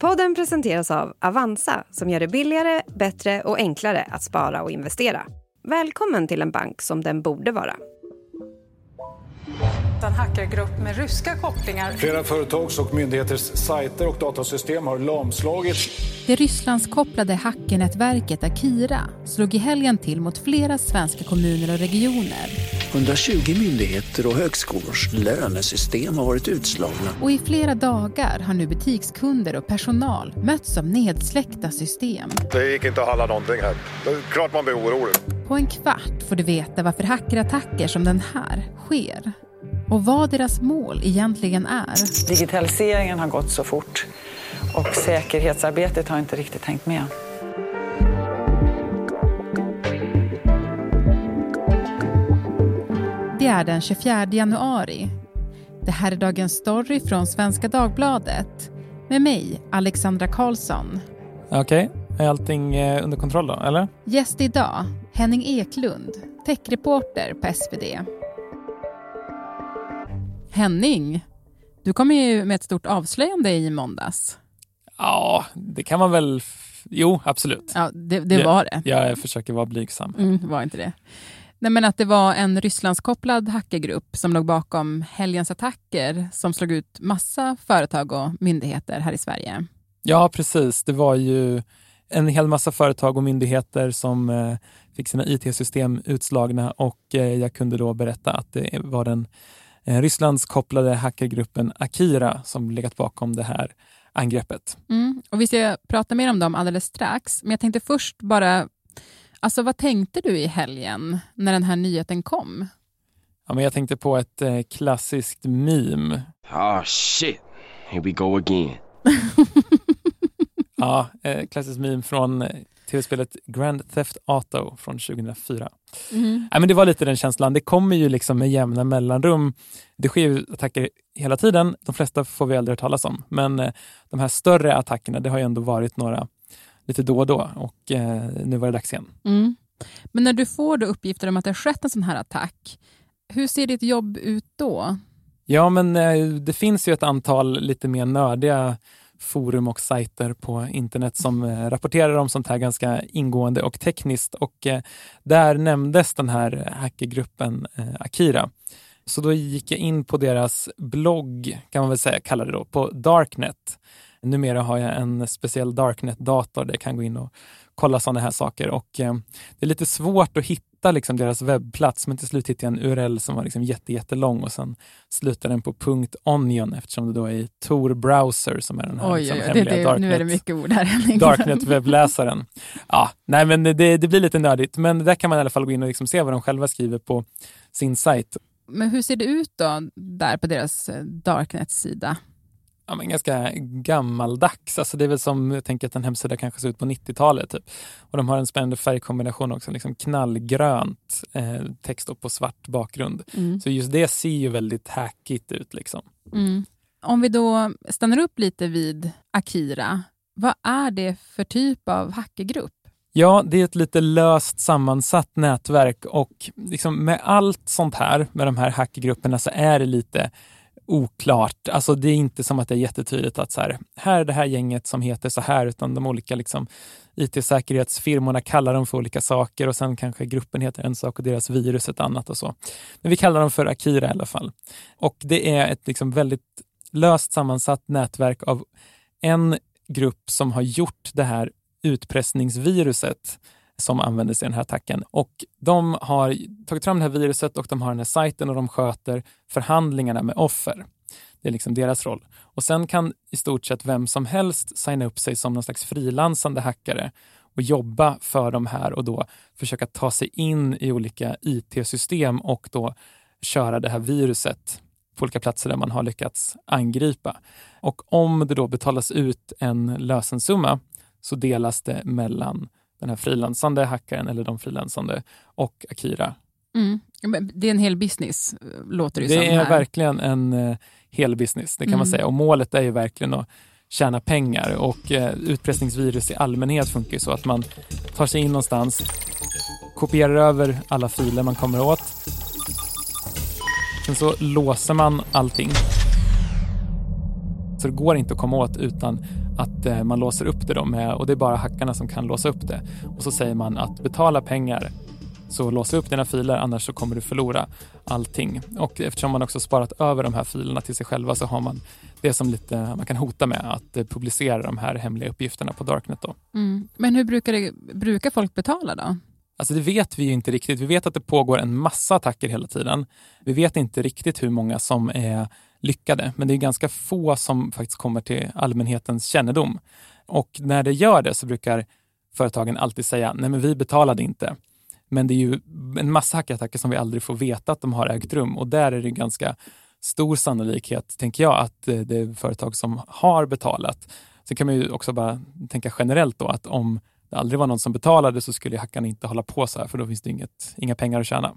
Podden presenteras av Avanza som gör det billigare, bättre och enklare att spara och investera. Välkommen till en bank som den borde vara. En hackergrupp med ryska kopplingar. Flera företags och myndigheters sajter och datasystem har lamslagits. Det Rysslandskopplade hackernätverket Akira slog i helgen till mot flera svenska kommuner och regioner. 120 myndigheter och högskolors lönesystem har varit utslagna. Och i flera dagar har nu butikskunder och personal mötts av nedsläckta system. Det gick inte att handla någonting här. Det är klart man blir orolig. På en kvart får du veta varför hackerattacker som den här sker och vad deras mål egentligen är. Digitaliseringen har gått så fort och säkerhetsarbetet har inte riktigt hängt med. Det är den 24 januari. Det här är Dagens Story från Svenska Dagbladet med mig, Alexandra Karlsson. Okej, okay. är allting eh, under kontroll då, eller? Gäst idag, Henning Eklund, techreporter på SvD. Henning, du kom ju med ett stort avslöjande i måndags. Ja, det kan man väl... Jo, absolut. Ja, det, det var det. Jag, jag försöker vara blygsam. Mm, var inte det. Nej, men att det var en Rysslandskopplad hackergrupp som låg bakom helgens attacker som slog ut massa företag och myndigheter här i Sverige. Ja, precis. Det var ju en hel massa företag och myndigheter som eh, fick sina IT-system utslagna och eh, jag kunde då berätta att det var den eh, Rysslandskopplade hackergruppen Akira som legat bakom det här angreppet. Mm. Och vi ska prata mer om dem alldeles strax, men jag tänkte först bara Alltså vad tänkte du i helgen när den här nyheten kom? Ja, men jag tänkte på ett eh, klassiskt meme. Ah oh, shit, here we go again. ja, eh, klassiskt meme från eh, tv-spelet Grand Theft Auto från 2004. Mm. Ja, men det var lite den känslan. Det kommer ju liksom med jämna mellanrum. Det sker ju attacker hela tiden. De flesta får vi aldrig höra talas om. Men eh, de här större attackerna, det har ju ändå varit några lite då och då och eh, nu var det dags igen. Mm. Men när du får då uppgifter om att det har skett en sån här attack, hur ser ditt jobb ut då? Ja, men eh, det finns ju ett antal lite mer nördiga forum och sajter på internet som eh, rapporterar om sånt här ganska ingående och tekniskt och eh, där nämndes den här hackergruppen eh, Akira. Så då gick jag in på deras blogg, kan man väl säga, kallar det då, på Darknet Numera har jag en speciell Darknet-dator där jag kan gå in och kolla sådana här saker och eh, det är lite svårt att hitta liksom, deras webbplats men till slut hittade jag en URL som var liksom jätte, jättelång och sen slutar den på .onion eftersom det då är Tor Browser som är den här oj, liksom, hemliga det, det, Darknet, nu är det mycket ord här. Darknet-webbläsaren. Ja, nej men det, det blir lite nördigt men där kan man i alla fall gå in och liksom se vad de själva skriver på sin sajt. Men hur ser det ut då där på deras eh, Darknet-sida? Ja, men ganska gammaldags. Alltså det är väl som, jag tänker att en hemsida kanske ser ut på 90-talet. Typ. Och de har en spännande färgkombination också, liksom knallgrönt eh, text på svart bakgrund. Mm. Så just det ser ju väldigt hackigt ut. Liksom. Mm. Om vi då stannar upp lite vid Akira, vad är det för typ av hackergrupp? Ja, det är ett lite löst sammansatt nätverk och liksom med allt sånt här, med de här hackergrupperna, så är det lite oklart. Alltså det är inte som att det är jättetydligt att så här, här är det här gänget som heter så här, utan de olika liksom, IT-säkerhetsfirmorna kallar dem för olika saker och sen kanske gruppen heter en sak och deras virus ett annat och så. Men vi kallar dem för Akira i alla fall. Och det är ett liksom väldigt löst sammansatt nätverk av en grupp som har gjort det här utpressningsviruset som användes i den här attacken. Och de har tagit fram det här viruset och de har den här sajten och de sköter förhandlingarna med offer. Det är liksom deras roll. Och sen kan i stort sett vem som helst signa upp sig som någon slags frilansande hackare och jobba för de här och då försöka ta sig in i olika IT-system och då köra det här viruset på olika platser där man har lyckats angripa. Och om det då betalas ut en lösensumma så delas det mellan den här frilansande hackaren eller de frilansande och Akira. Mm. Det är en hel business, låter det, det som. Det är här. verkligen en uh, hel business, det kan mm. man säga. Och målet är ju verkligen att tjäna pengar och uh, utpressningsvirus i allmänhet funkar ju så att man tar sig in någonstans, kopierar över alla filer man kommer åt. Sen så låser man allting Så det går inte att komma åt utan att eh, man låser upp det då med, och det är bara hackarna som kan låsa upp det. Och så säger man att betala pengar så lås upp dina filer annars så kommer du förlora allting. Och eftersom man också sparat över de här filerna till sig själva så har man det som lite man kan hota med att eh, publicera de här hemliga uppgifterna på Darknet. Då. Mm. Men hur brukar, det, brukar folk betala då? Alltså det vet vi ju inte riktigt. Vi vet att det pågår en massa attacker hela tiden. Vi vet inte riktigt hur många som är lyckade, men det är ganska få som faktiskt kommer till allmänhetens kännedom. Och när det gör det så brukar företagen alltid säga, nej men vi betalade inte. Men det är ju en massa hackattacker som vi aldrig får veta att de har ägt rum och där är det ganska stor sannolikhet, tänker jag, att det är företag som har betalat. Sen kan man ju också bara tänka generellt då att om det aldrig var någon som betalade så skulle hackarna inte hålla på så här för då finns det inget, inga pengar att tjäna.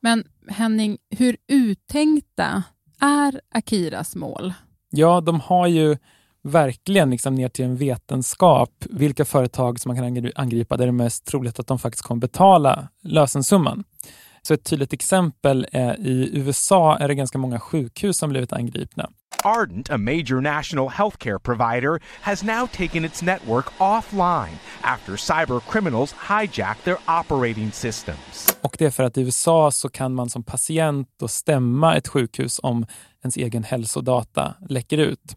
Men Henning, hur uttänkta är Akiras mål? Ja, de har ju verkligen liksom ner till en vetenskap vilka företag som man kan angripa där det är mest troligt att de faktiskt kommer betala lösensumman. Så ett tydligt exempel är i USA är det ganska många sjukhus som blivit angripna. Ardent, a major national healthcare provider, has now taken its network offline after cyber criminals hijacked their operating systems. Och det är för att i USA så kan man som patient då stämma ett sjukhus om ens egen hälsodata läcker ut.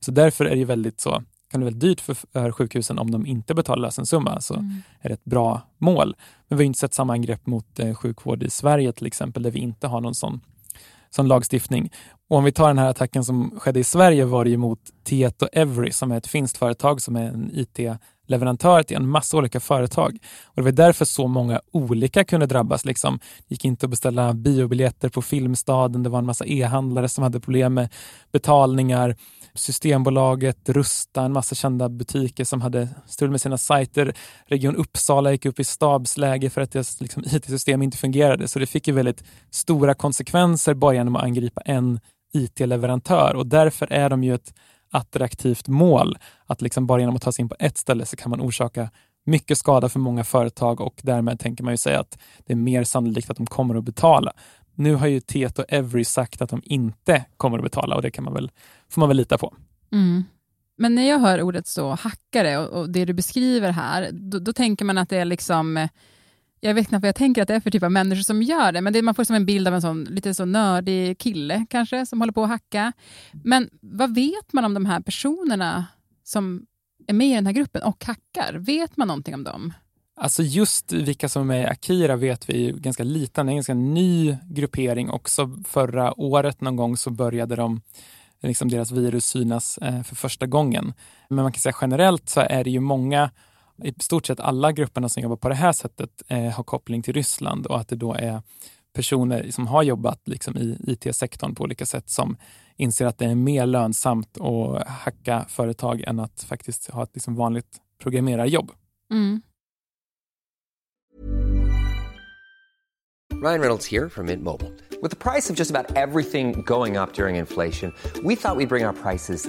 Så därför är det väldigt så kan det väldigt dyrt för, för sjukhusen om de inte betalar lösensumma. Så mm. är det ett bra mål. Men vi har inte sett samma angrepp mot eh, sjukvård i Sverige till exempel, där vi inte har någon sån, som lagstiftning. Och om vi tar den här attacken som skedde i Sverige var det ju mot Tieto Every som är ett finskt företag som är en IT leverantör till en massa olika företag. Och Det var därför så många olika kunde drabbas. Liksom. Det gick inte att beställa biobiljetter på Filmstaden, det var en massa e-handlare som hade problem med betalningar. Systembolaget, Rusta, en massa kända butiker som hade strul med sina sajter. Region Uppsala gick upp i stabsläge för att deras liksom, IT-system inte fungerade. Så det fick ju väldigt stora konsekvenser bara genom att angripa en IT-leverantör och därför är de ju ett attraktivt mål. Att liksom bara genom att ta sig in på ett ställe så kan man orsaka mycket skada för många företag och därmed tänker man ju säga att det är mer sannolikt att de kommer att betala. Nu har ju Tieto Every sagt att de inte kommer att betala och det kan man väl, får man väl lita på. Mm. Men när jag hör ordet så hackare och, och det du beskriver här, då, då, tänker man att det är liksom eh, jag vet inte vad jag tänker att det är för typ av människor som gör det, men det, man får som en bild av en sån lite så nördig kille kanske, som håller på att hacka. Men vad vet man om de här personerna som är med i den här gruppen och hackar? Vet man någonting om dem? Alltså just vilka som är med i Akira vet vi ganska lite. Det är en ganska ny gruppering också. Förra året någon gång så började de, liksom deras virus synas eh, för första gången. Men man kan säga generellt så är det ju många, i stort sett alla grupperna som jobbar på det här sättet eh, har koppling till Ryssland och att det då är personer som har jobbat liksom i IT-sektorn på olika sätt som inser att det är mer lönsamt att hacka företag än att faktiskt ha ett liksom vanligt programmerarjobb. Mm. Ryan Reynolds here from Mint Mobile. With the price of just about everything going up during inflation, we thought we'd bring our prices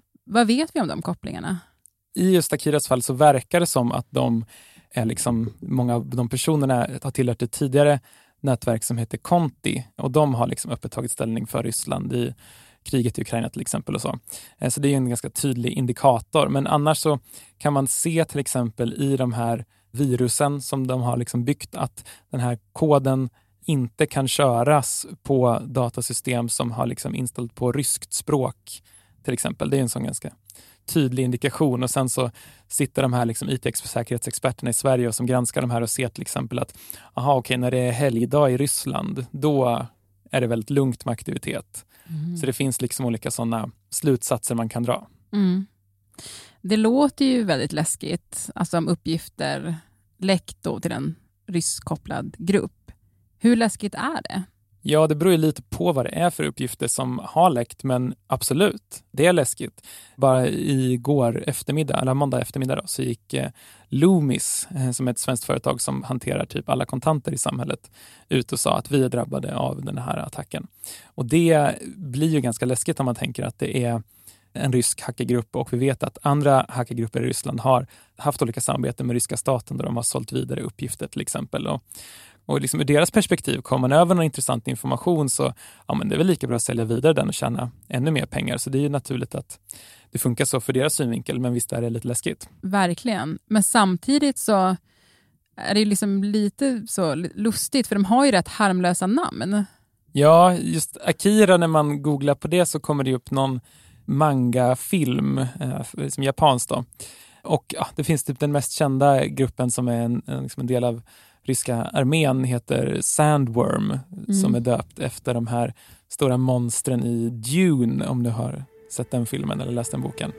vad vet vi om de kopplingarna? I just Akiras fall så verkar det som att de är liksom, många av de personerna har tillhört ett tidigare nätverk som heter Conti och de har liksom öppet tagit ställning för Ryssland i kriget i Ukraina till exempel. och Så eh, Så det är en ganska tydlig indikator. Men annars så kan man se till exempel i de här virusen som de har liksom byggt att den här koden inte kan köras på datasystem som har liksom inställt på ryskt språk till exempel. Det är en sån ganska tydlig indikation och sen så sitter de här liksom IT-säkerhetsexperterna i Sverige och som granskar de här och ser till exempel att aha, okej, när det är helgdag i Ryssland, då är det väldigt lugnt med aktivitet. Mm. Så det finns liksom olika sådana slutsatser man kan dra. Mm. Det låter ju väldigt läskigt, alltså om uppgifter läckt till en rysskopplad grupp. Hur läskigt är det? Ja, det beror ju lite på vad det är för uppgifter som har läckt, men absolut, det är läskigt. Bara igår eftermiddag, eller måndag eftermiddag, då, så gick eh, Loomis, eh, som är ett svenskt företag som hanterar typ alla kontanter i samhället, ut och sa att vi är drabbade av den här attacken. Och det blir ju ganska läskigt om man tänker att det är en rysk hackergrupp och vi vet att andra hackergrupper i Ryssland har haft olika samarbeten med ryska staten där de har sålt vidare uppgifter till exempel. Och och liksom ur deras perspektiv, kommer man över någon intressant information så ja, men det är väl lika bra att sälja vidare den och tjäna ännu mer pengar. Så det är ju naturligt att det funkar så för deras synvinkel, men visst är det lite läskigt. Verkligen, men samtidigt så är det liksom lite så lustigt, för de har ju rätt harmlösa namn. Ja, just Akira, när man googlar på det så kommer det upp någon manga-film, eh, som japanskt då. Och ja, det finns typ den mest kända gruppen som är en, en, liksom en del av ryska armén heter Sandworm mm. som är döpt efter de här stora monstren i Dune om du har sett den filmen eller läst den boken.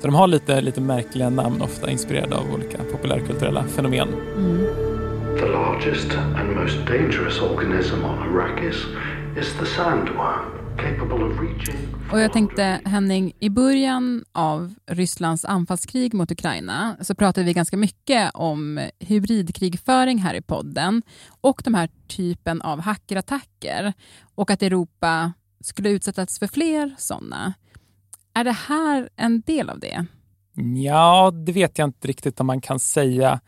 Så de har lite, lite märkliga namn, ofta inspirerade av olika populärkulturella fenomen. Mm. The largest and most dangerous organism on Arrakis is the sandworm. Och jag tänkte, Henning, i början av Rysslands anfallskrig mot Ukraina så pratade vi ganska mycket om hybridkrigföring här i podden och de här typen av hackerattacker och att Europa skulle utsättas för fler sådana. Är det här en del av det? Ja, det vet jag inte riktigt om man kan säga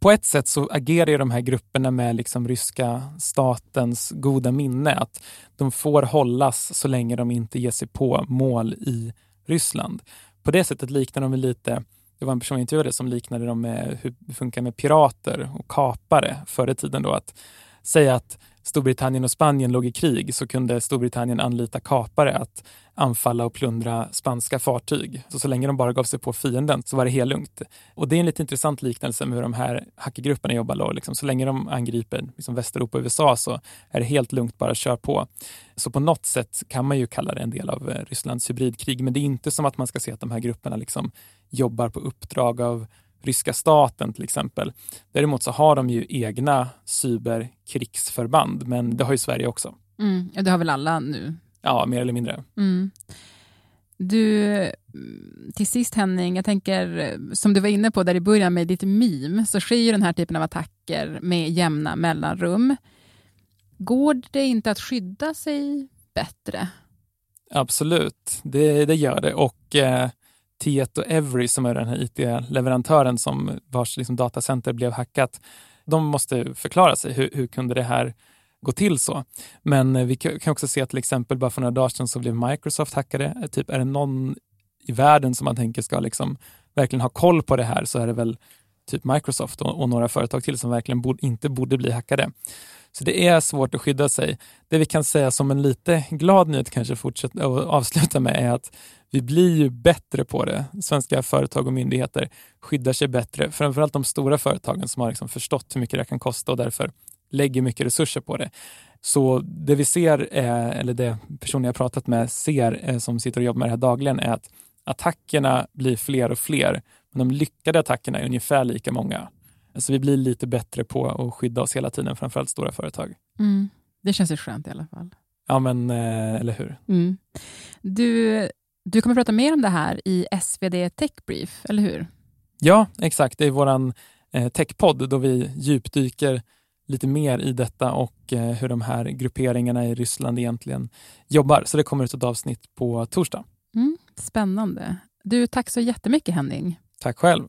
på ett sätt så agerar ju de här grupperna med liksom ryska statens goda minne. Att de får hållas så länge de inte ger sig på mål i Ryssland. På det sättet liknar de lite, det var en person jag intervjuade som liknade dem med hur det funkar med pirater och kapare förr i tiden. Då, att säga att Storbritannien och Spanien låg i krig så kunde Storbritannien anlita kapare att anfalla och plundra spanska fartyg. Så, så länge de bara gav sig på fienden så var det helt lugnt. Och det är en lite intressant liknelse med hur de här hackergrupperna jobbar. Då, liksom. Så länge de angriper liksom Västeuropa och USA så är det helt lugnt, bara kör på. Så på något sätt kan man ju kalla det en del av eh, Rysslands hybridkrig. Men det är inte som att man ska se att de här grupperna liksom jobbar på uppdrag av ryska staten till exempel. Däremot så har de ju egna cyberkrigsförband, men det har ju Sverige också. Mm, det har väl alla nu? Ja, mer eller mindre. Mm. Du, till sist Henning, jag tänker som du var inne på där i början med ditt meme, så sker ju den här typen av attacker med jämna mellanrum. Går det inte att skydda sig bättre? Absolut, det, det gör det. Och eh, Tieto Every som är den här IT-leverantören som vars liksom, datacenter blev hackat, de måste förklara sig. Hur, hur kunde det här gå till så? Men eh, vi kan också se till exempel bara för några dagar sedan så blev Microsoft hackade. Eh, typ, är det någon i världen som man tänker ska liksom verkligen ha koll på det här så är det väl typ Microsoft och, och några företag till som verkligen bod, inte borde bli hackade. Så det är svårt att skydda sig. Det vi kan säga som en lite glad nyhet kanske fortsätta och avsluta med är att vi blir ju bättre på det. Svenska företag och myndigheter skyddar sig bättre. Framförallt de stora företagen som har liksom förstått hur mycket det kan kosta och därför lägger mycket resurser på det. Så det vi ser, är, eller det personer jag pratat med ser, eh, som sitter och jobbar med det här dagligen, är att attackerna blir fler och fler. Men de lyckade attackerna är ungefär lika många. Så vi blir lite bättre på att skydda oss hela tiden, framförallt stora företag. Mm. Det känns ju skönt i alla fall. Ja, men eh, eller hur. Mm. Du, du kommer prata mer om det här i SvD Techbrief, eller hur? Ja, exakt. Det är vår eh, techpodd då vi djupdyker lite mer i detta och eh, hur de här grupperingarna i Ryssland egentligen jobbar. Så det kommer ut ett avsnitt på torsdag. Mm, spännande. Du, tack så jättemycket Henning. Tack själv.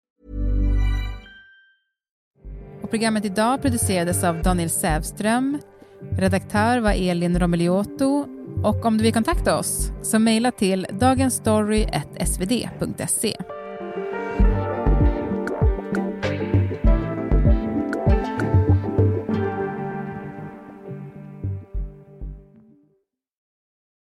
Programmet idag producerades av Daniel Sävström. Redaktör var Elin Romeliotto. Och om du vill kontakta oss så mejla till dagensstory.svd.se.